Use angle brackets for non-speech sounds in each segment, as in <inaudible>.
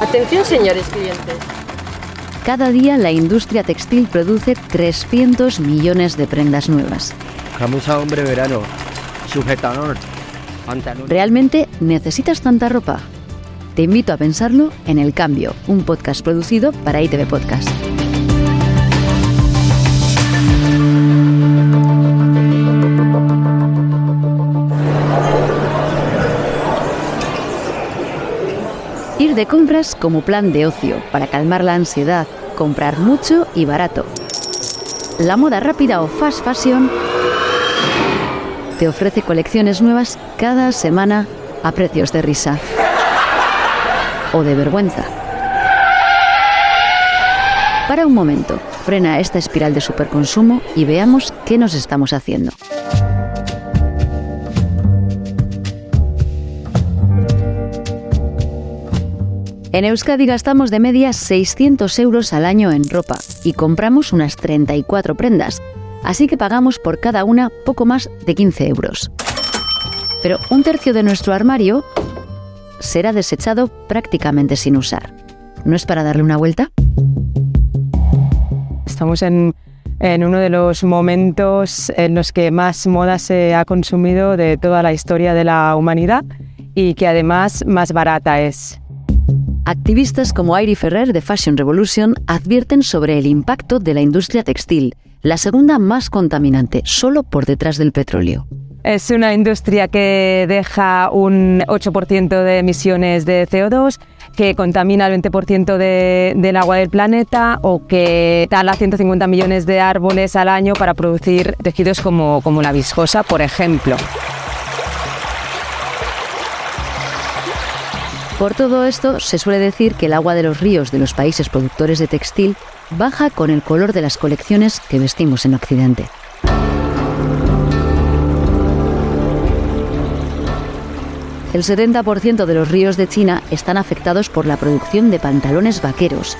Atención, señores clientes. Cada día la industria textil produce 300 millones de prendas nuevas. Camisa hombre verano, sujetador, ¿Realmente necesitas tanta ropa? Te invito a pensarlo en El Cambio, un podcast producido para ITV Podcast. De compras como plan de ocio para calmar la ansiedad, comprar mucho y barato. La moda rápida o fast fashion te ofrece colecciones nuevas cada semana a precios de risa o de vergüenza. Para un momento, frena esta espiral de superconsumo y veamos qué nos estamos haciendo. En Euskadi gastamos de media 600 euros al año en ropa y compramos unas 34 prendas, así que pagamos por cada una poco más de 15 euros. Pero un tercio de nuestro armario será desechado prácticamente sin usar. ¿No es para darle una vuelta? Estamos en, en uno de los momentos en los que más moda se ha consumido de toda la historia de la humanidad y que además más barata es. Activistas como Airi Ferrer de Fashion Revolution advierten sobre el impacto de la industria textil, la segunda más contaminante, solo por detrás del petróleo. Es una industria que deja un 8% de emisiones de CO2, que contamina el 20% del agua del planeta o que tala 150 millones de árboles al año para producir tejidos como, como la viscosa, por ejemplo. Por todo esto, se suele decir que el agua de los ríos de los países productores de textil baja con el color de las colecciones que vestimos en Occidente. El 70% de los ríos de China están afectados por la producción de pantalones vaqueros.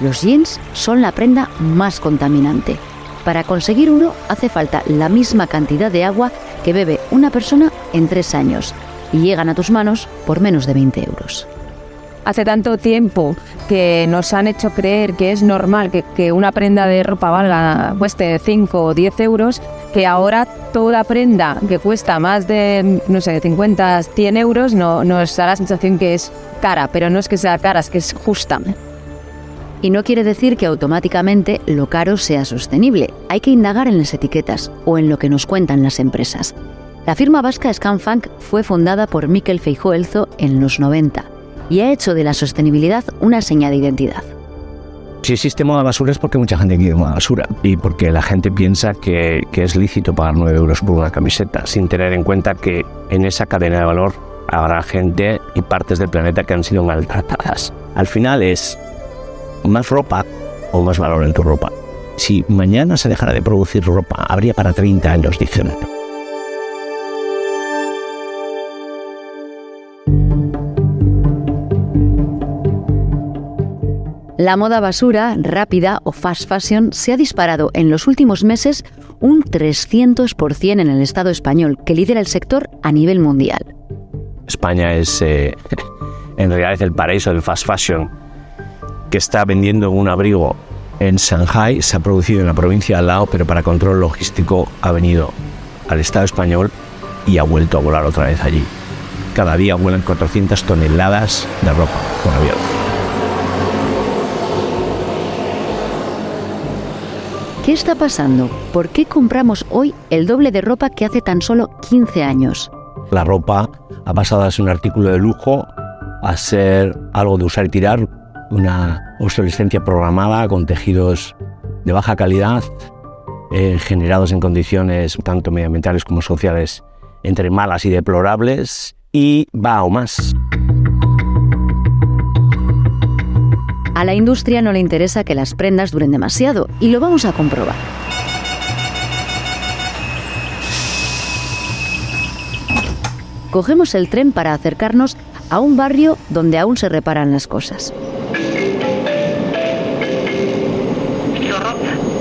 Los jeans son la prenda más contaminante. Para conseguir uno hace falta la misma cantidad de agua que bebe una persona en tres años, y llegan a tus manos por menos de 20 euros. Hace tanto tiempo que nos han hecho creer que es normal que, una prenda de ropa valga, cueste 5 o 10 euros, que ahora toda prenda que cuesta más de, no sé, 50, 100 euros no, nos da la sensación que es cara, pero no es que sea cara, es que es justa. Y no quiere decir que automáticamente lo caro sea sostenible. Hay que indagar en las etiquetas o en lo que nos cuentan las empresas. La firma vasca Scanfunk fue fundada por Miquel Feijóo Elzo en los 90 y ha hecho de la sostenibilidad una seña de identidad. Si existe moda basura es porque mucha gente quiere moda basura y porque la gente piensa que, es lícito pagar 9 euros por una camiseta, sin tener en cuenta que en esa cadena de valor habrá gente y partes del planeta que han sido maltratadas. Al final es más ropa o más valor en tu ropa. Si mañana se dejara de producir ropa, habría para 30 años, dicen. La moda basura, rápida o fast fashion se ha disparado en los últimos meses un 300% en el Estado español, que lidera el sector a nivel mundial. España es eh, <laughs> en realidad el paraíso del fast fashion, que está vendiendo un abrigo en Shanghai, se ha producido en la provincia de al lado, pero para control logístico ha venido al Estado español y ha vuelto a volar otra vez allí. Cada día vuelan 400 toneladas de ropa con avión. ¿Qué está pasando? ¿Por qué compramos hoy el doble de ropa que hace tan solo 15 años? La ropa ha pasado a ser un artículo de lujo a ser algo de usar y tirar, una obsolescencia programada con tejidos de baja calidad, eh, generados en condiciones tanto medioambientales como sociales entre malas y deplorables, y va o más. A la industria no le interesa que las prendas duren demasiado y lo vamos a comprobar. Cogemos el tren para acercarnos a un barrio donde aún se reparan las cosas.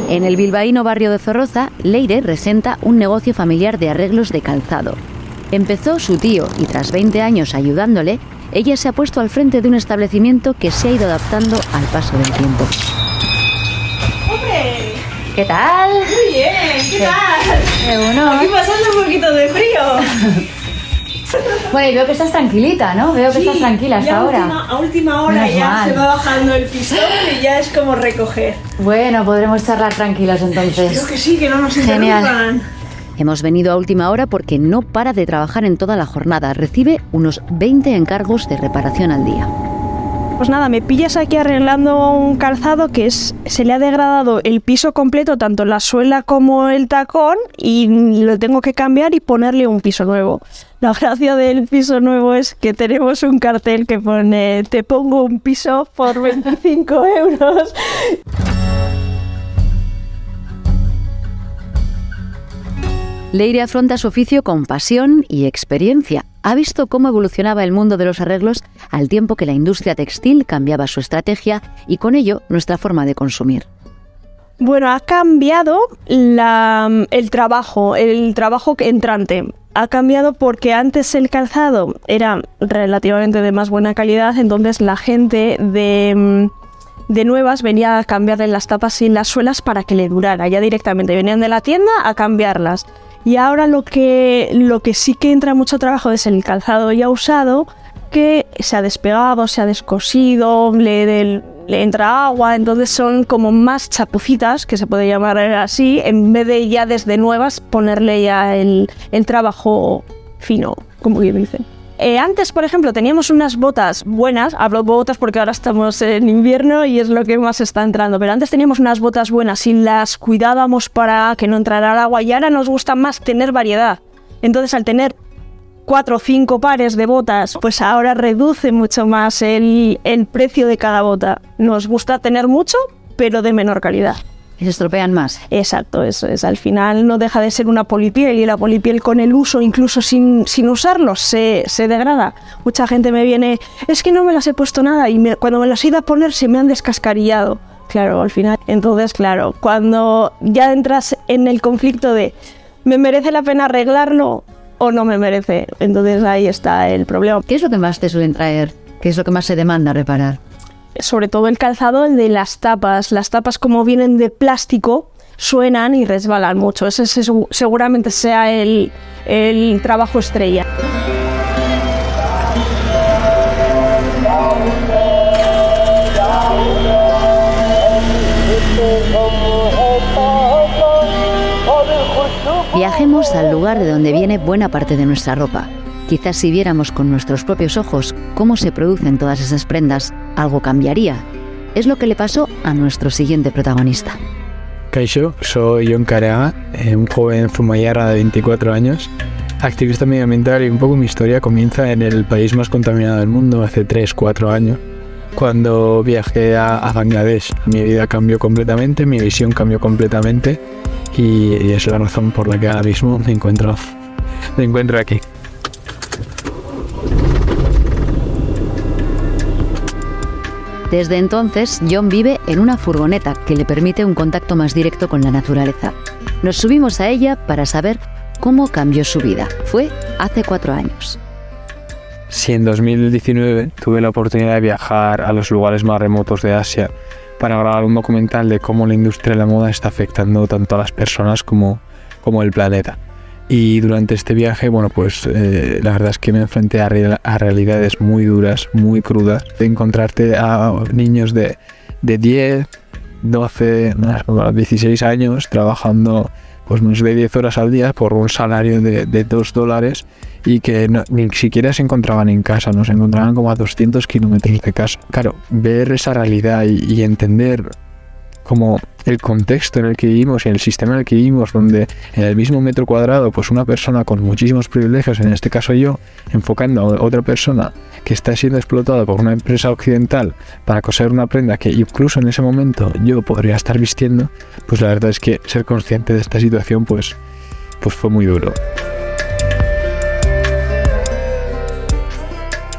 En el bilbaíno barrio de Zorroza, Leire resenta un negocio familiar de arreglos de calzado. Empezó su tío y tras 20 años ayudándole, ella se ha puesto al frente de un establecimiento que se ha ido adaptando al paso del tiempo. ¡Hombre! ¿Qué tal? Muy bien, ¿qué tal? Uno. Aquí pasando un poquito de frío. <laughs> Bueno, y veo que estás tranquilita, ¿no? Veo que Sí, estás tranquila hasta ahora. Última, a última hora Menos ya mal. se va bajando el pistón y ya es como recoger. Bueno, podremos charlar tranquilos entonces. Creo que sí, que no nos Genial. interrumpan. Hemos venido a última hora porque no para de trabajar en toda la jornada. Recibe unos 20 encargos de reparación al día. Pues nada, me pillas aquí arreglando un calzado que se le ha degradado el piso completo, tanto la suela como el tacón, y lo tengo que cambiar y ponerle un piso nuevo. La gracia del piso nuevo es que tenemos un cartel que pone te pongo un piso por 25 euros. Leire afronta su oficio con pasión y experiencia. Ha visto cómo evolucionaba el mundo de los arreglos al tiempo que la industria textil cambiaba su estrategia y con ello nuestra forma de consumir. Bueno, ha cambiado el trabajo, el trabajo entrante. Ha cambiado porque antes el calzado era relativamente de más buena calidad, entonces la gente de, de nuevas venía a cambiarle las tapas y las suelas para que le durara. Ya directamente venían de la tienda a cambiarlas. Y ahora lo que, lo que sí que entra mucho trabajo es el calzado ya usado, que se ha despegado, se ha descosido, le, del- le entra agua, entonces son como más chapucitas, que se puede llamar así, en vez de ya desde nuevas ponerle ya el, el trabajo fino, como quien dice. Eh, antes, por ejemplo, teníamos unas botas buenas, hablo botas porque ahora estamos en invierno y es lo que más está entrando, pero antes teníamos unas botas buenas y las cuidábamos para que no entrara el agua y ahora nos gusta más tener variedad. Entonces, al tener cuatro o cinco pares de botas, pues ahora reduce mucho más el, el precio de cada bota. Nos gusta tener mucho, pero de menor calidad. Y se estropean más. Exacto, eso es. Al final no deja de ser una polipiel y la polipiel con el uso, incluso sin, sin usarlo, se, se degrada. Mucha gente me viene, es que no me las he puesto nada y me- cuando me las he ido a poner se me han descascarillado. Claro, al final. Entonces, claro, cuando ya entras en el conflicto de, ¿me merece la pena arreglarlo o no me merece? Entonces ahí está el problema. ¿Qué es lo que más te suelen traer? ¿Qué es lo que más se demanda reparar? Sobre todo el calzado, el de las tapas. Las tapas como vienen de plástico suenan y resbalan mucho. Ese, ese segu- seguramente sea el, el trabajo estrella. Viajemos al lugar de donde viene buena parte de nuestra ropa. Quizás si viéramos con nuestros propios ojos cómo se producen todas esas prendas, algo cambiaría. Es lo que le pasó a nuestro siguiente protagonista. Kaixo, soy John Careaga, eh, un joven zumayarra de 24 años, activista medioambiental y un poco mi historia comienza en el país más contaminado del mundo hace 3-4 años, cuando viajé a, Bangladesh. Mi vida cambió completamente, mi visión cambió completamente y es la razón por la que ahora mismo me encuentro, me encuentro aquí. Desde entonces, John vive en una furgoneta que le permite un contacto más directo con la naturaleza. Nos subimos a ella para saber cómo cambió su vida. Fue hace cuatro años. Si en 2019 tuve la oportunidad de viajar a los lugares más remotos de Asia para grabar un documental de cómo la industria de la moda está afectando tanto a las personas como, como el planeta. Y durante este viaje, bueno, pues eh, la verdad es que me enfrenté a, real- realidades muy duras, muy crudas, de encontrarte a niños de, de 10, 12, no, 16 años trabajando pues más de 10 horas al día por un salario de, de 2 dólares y que no- ni siquiera se encontraban en casa, no se encontraban como a 200 kilómetros de casa. Claro, ver esa realidad y entender como el contexto en el que vivimos y el sistema en el que vivimos, donde en el mismo metro cuadrado, pues una persona con muchísimos privilegios, en este caso yo, enfocando a otra persona que está siendo explotada por una empresa occidental para coser una prenda que incluso en ese momento yo podría estar vistiendo, pues la verdad es que ser consciente de esta situación, pues, pues fue muy duro.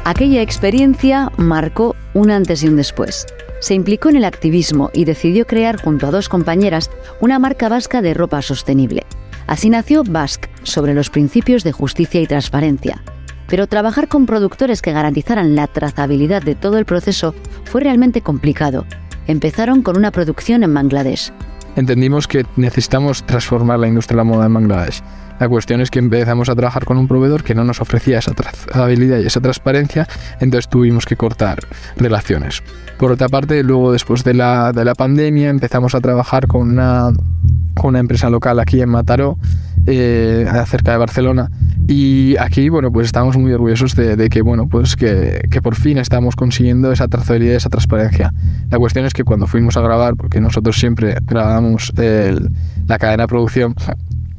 Aquella experiencia marcó un antes y un después. Se implicó en el activismo y decidió crear junto a dos compañeras una marca vasca de ropa sostenible. Así nació Basque, sobre los principios de justicia y transparencia. Pero trabajar con productores que garantizaran la trazabilidad de todo el proceso fue realmente complicado. Empezaron con una producción en Bangladesh. Entendimos que necesitamos transformar la industria de la moda en Bangladesh. La cuestión es que empezamos a trabajar con un proveedor que no nos ofrecía esa trazabilidad y esa transparencia, entonces tuvimos que cortar relaciones. Por otra parte, luego después de la, de la pandemia empezamos a trabajar con una, con una empresa local aquí en Mataró, eh, cerca de Barcelona, y aquí, bueno, pues estamos muy orgullosos de, que, bueno, pues que, que, por fin estamos consiguiendo esa trazabilidad esa transparencia. La cuestión es que cuando fuimos a grabar, porque nosotros siempre grabamos la cadena de producción,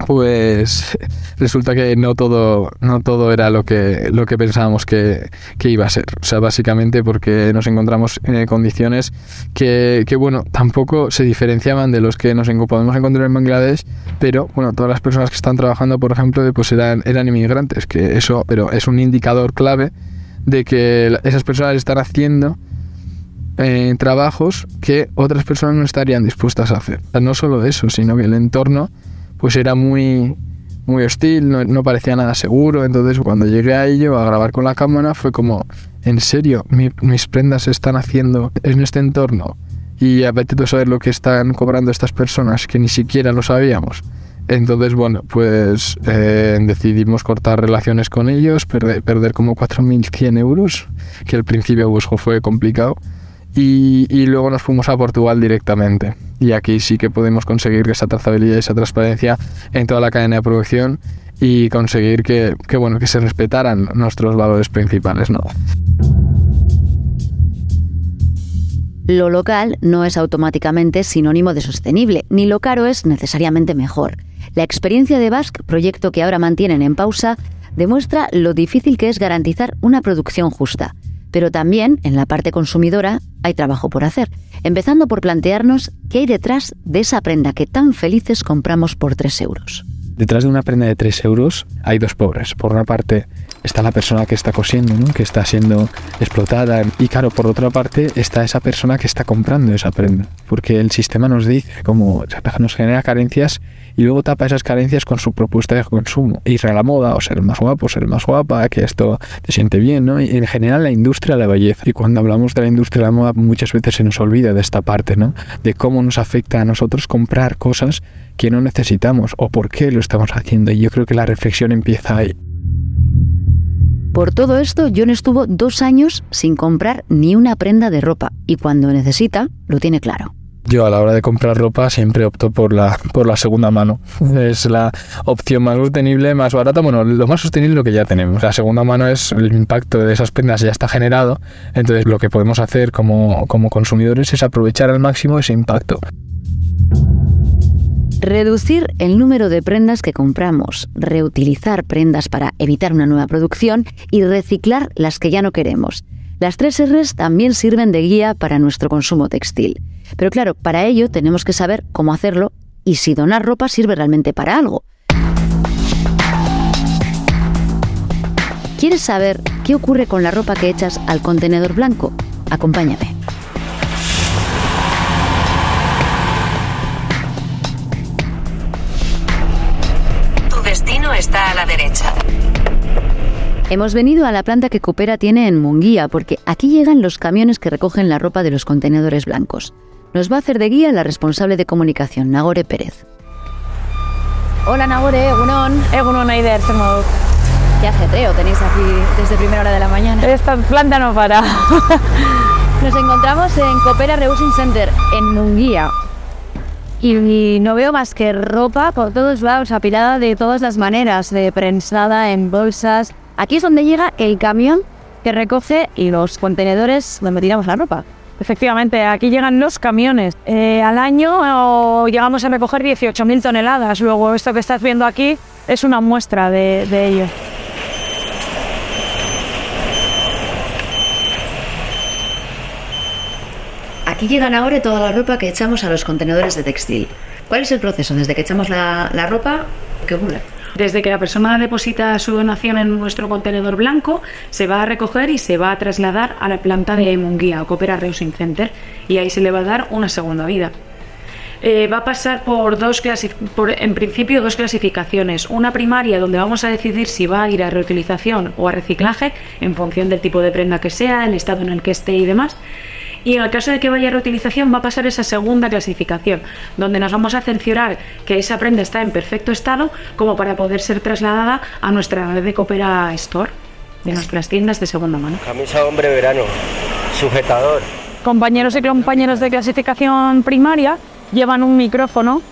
pues <laughs> resulta que no todo, no todo era lo que, lo que pensábamos que, iba a ser. O sea, básicamente porque nos encontramos en condiciones que, bueno, tampoco se diferenciaban de los que nos podemos encontrar en Bangladesh, pero bueno, todas las personas que están trabajando, por ejemplo, pues eran, eran inmigrantes, que eso, pero es un indicador clave de que esas personas están haciendo eh, trabajos que otras personas no estarían dispuestas a hacer. no solo eso, sino que el entorno pues era muy, muy hostil, no, parecía nada seguro. Entonces cuando llegué a ello, a grabar con la cámara, fue como, en serio, mis prendas se están haciendo en este entorno y apetito saber lo que están cobrando estas personas que ni siquiera lo sabíamos. Entonces, bueno, pues eh, decidimos cortar relaciones con ellos, perder, perder como 4.100 euros, que al principio pues, fue complicado y, luego nos fuimos a Portugal directamente. Y aquí sí que podemos conseguir esa trazabilidad y esa transparencia en toda la cadena de producción y conseguir que, bueno, que se respetaran nuestros valores principales. ¿no? Lo local no es automáticamente sinónimo de sostenible, ni lo caro es necesariamente mejor. La experiencia de Basque, proyecto que ahora mantienen en pausa, demuestra lo difícil que es garantizar una producción justa. Pero también, en la parte consumidora, hay trabajo por hacer, empezando por plantearnos qué hay detrás de esa prenda que tan felices compramos por 3 euros. Detrás de una prenda de 3 euros hay dos pobres. Por una parte está la persona que está cosiendo, que está siendo explotada. Y claro, por otra parte está esa persona que está comprando esa prenda. Porque el sistema nos dice, como nos genera carencias y luego tapa esas carencias con su propuesta de consumo. Ir a la moda, o ser más guapo, ser más guapa, que esto te siente bien, ¿no? Y en general la industria de la belleza. Y cuando hablamos de la industria de la moda muchas veces se nos olvida de esta parte, ¿no? De cómo nos afecta a nosotros comprar cosas que no necesitamos o por qué lo estamos haciendo. Y yo creo que la reflexión empieza ahí. Por todo esto, John estuvo dos años sin comprar ni una prenda de ropa y cuando necesita, lo tiene claro. Yo a la hora de comprar ropa siempre opto por la, por la segunda mano. Es la opción más sostenible, más barata. Bueno, lo más sostenible es lo que ya tenemos. La segunda mano es el impacto de esas prendas ya está generado. Entonces lo que podemos hacer como, como consumidores es aprovechar al máximo ese impacto. Reducir el número de prendas que compramos, reutilizar prendas para evitar una nueva producción y reciclar las que ya no queremos. Las tres R's también sirven de guía para nuestro consumo textil. Pero claro, para ello tenemos que saber cómo hacerlo y si donar ropa sirve realmente para algo. ¿Quieres saber qué ocurre con la ropa que echas al contenedor blanco? Acompáñame. Tu destino está a la derecha. Hemos venido a la planta que Coopera tiene en Munguía porque aquí llegan los camiones que recogen la ropa de los contenedores blancos. Nos va a hacer de guía la responsable de comunicación, Nagore Pérez. Hola Nagore, Egunon. Egunon Aider, Sermado. Qué ajetreo tenéis aquí desde primera hora de la mañana. Esta planta no para. <laughs> Nos encontramos en Coopera Reusing Center, en Munguía. Y, no veo más que ropa por todos lados, apilada de todas las maneras, de prensada en bolsas. Aquí es donde llega el camión que recoge los contenedores donde tiramos la ropa. Efectivamente, aquí llegan los camiones. Eh, al año llegamos a recoger 18.000 toneladas. Luego, esto que estás viendo aquí es una muestra de, de ello. Aquí llegan ahora toda la ropa que echamos a los contenedores de textil. ¿Cuál es el proceso? Desde que echamos la, la ropa, ¿qué ocurre? Desde que la persona deposita su donación en nuestro contenedor blanco, se va a recoger y se va a trasladar a la planta de Munguía o Coopera Reusing Center y ahí se le va a dar una segunda vida. Eh, va a pasar por dos por, en principio dos clasificaciones. Una primaria donde vamos a decidir si va a ir a reutilización o a reciclaje en función del tipo de prenda que sea, el estado en el que esté y demás. Y en el caso de que vaya a reutilización va a pasar esa segunda clasificación, donde nos vamos a cerciorar que esa prenda está en perfecto estado como para poder ser trasladada a nuestra red de Coopera Store, de nuestras tiendas de segunda mano. Camisa hombre verano, sujetador. compañeros y compañeros de clasificación primaria llevan un micrófono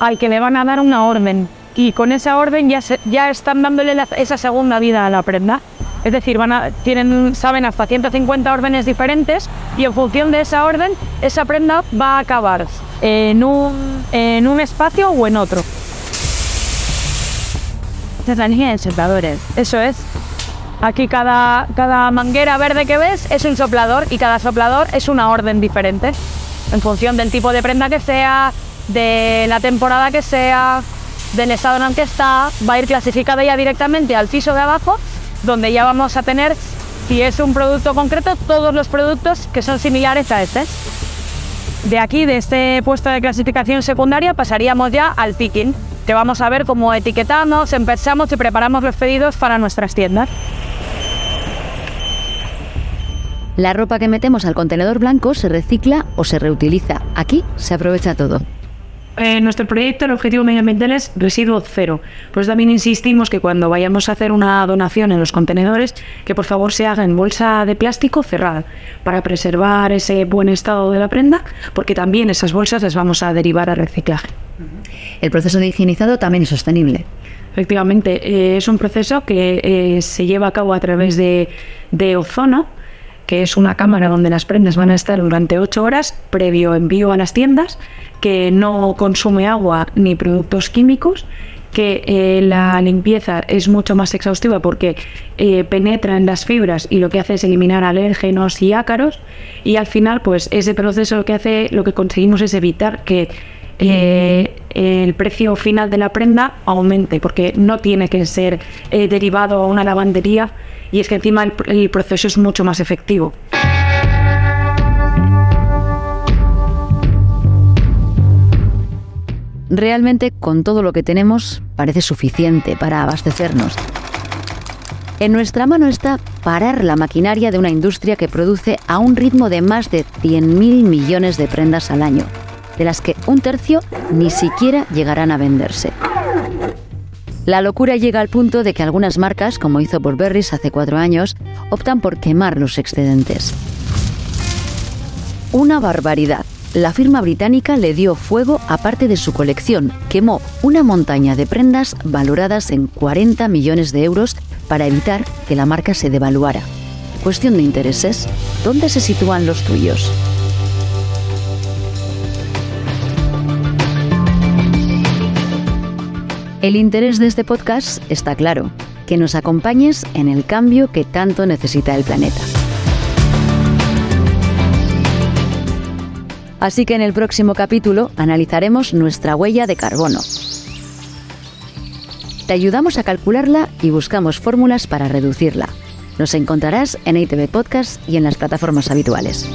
al que le van a dar una orden y con esa orden ya, se- ya están dándole la- esa segunda vida a la prenda. Es decir, van a, tienen, saben hasta 150 órdenes diferentes y en función de esa orden, esa prenda va a acabar en un, en un espacio o en otro. sopladores. Eso es. Aquí cada, cada manguera verde que ves es un soplador y cada soplador es una orden diferente. En función del tipo de prenda que sea, de la temporada que sea, del estado en el que está, va a ir clasificada ya directamente al piso de abajo, donde ya vamos a tener, si es un producto concreto, todos los productos que son similares a este. De aquí, de este puesto de clasificación secundaria, pasaríamos ya al picking, que vamos a ver cómo etiquetamos, empezamos y preparamos los pedidos para nuestras tiendas. La ropa que metemos al contenedor blanco se recicla o se reutiliza. Aquí se aprovecha todo. En nuestro proyecto el objetivo medioambiental es residuo cero. Pues también insistimos que cuando vayamos a hacer una donación en los contenedores, que por favor se haga en bolsa de plástico cerrada para preservar ese buen estado de la prenda, porque también esas bolsas las vamos a derivar a reciclaje. El proceso de higienizado también es sostenible. Efectivamente, eh, es un proceso que eh, se lleva a cabo a través de, de ozono, que es una cámara donde las prendas van a estar durante 8 horas previo envío a las tiendas, que no consume agua ni productos químicos, que eh, la limpieza es mucho más exhaustiva porque eh, penetra en las fibras y lo que hace es eliminar alérgenos y ácaros y al final pues ese proceso lo que hace lo que conseguimos es evitar que eh, el precio final de la prenda aumente porque no tiene que ser eh, derivado a una lavandería y es que encima el, el proceso es mucho más efectivo. Realmente con todo lo que tenemos parece suficiente para abastecernos. En nuestra mano está parar la maquinaria de una industria que produce a un ritmo de más de 100.000 millones de prendas al año, de las que un tercio ni siquiera llegarán a venderse. La locura llega al punto de que algunas marcas, como hizo Burberry hace cuatro años, optan por quemar los excedentes. Una barbaridad. La firma británica le dio fuego a parte de su colección, quemó una montaña de prendas valoradas en 40 millones de euros para evitar que la marca se devaluara. Cuestión de intereses, ¿dónde se sitúan los tuyos? El interés de este podcast está claro, que nos acompañes en el cambio que tanto necesita el planeta. Así que en el próximo capítulo analizaremos nuestra huella de carbono. Te ayudamos a calcularla y buscamos fórmulas para reducirla. Nos encontrarás en ITV Podcast y en las plataformas habituales.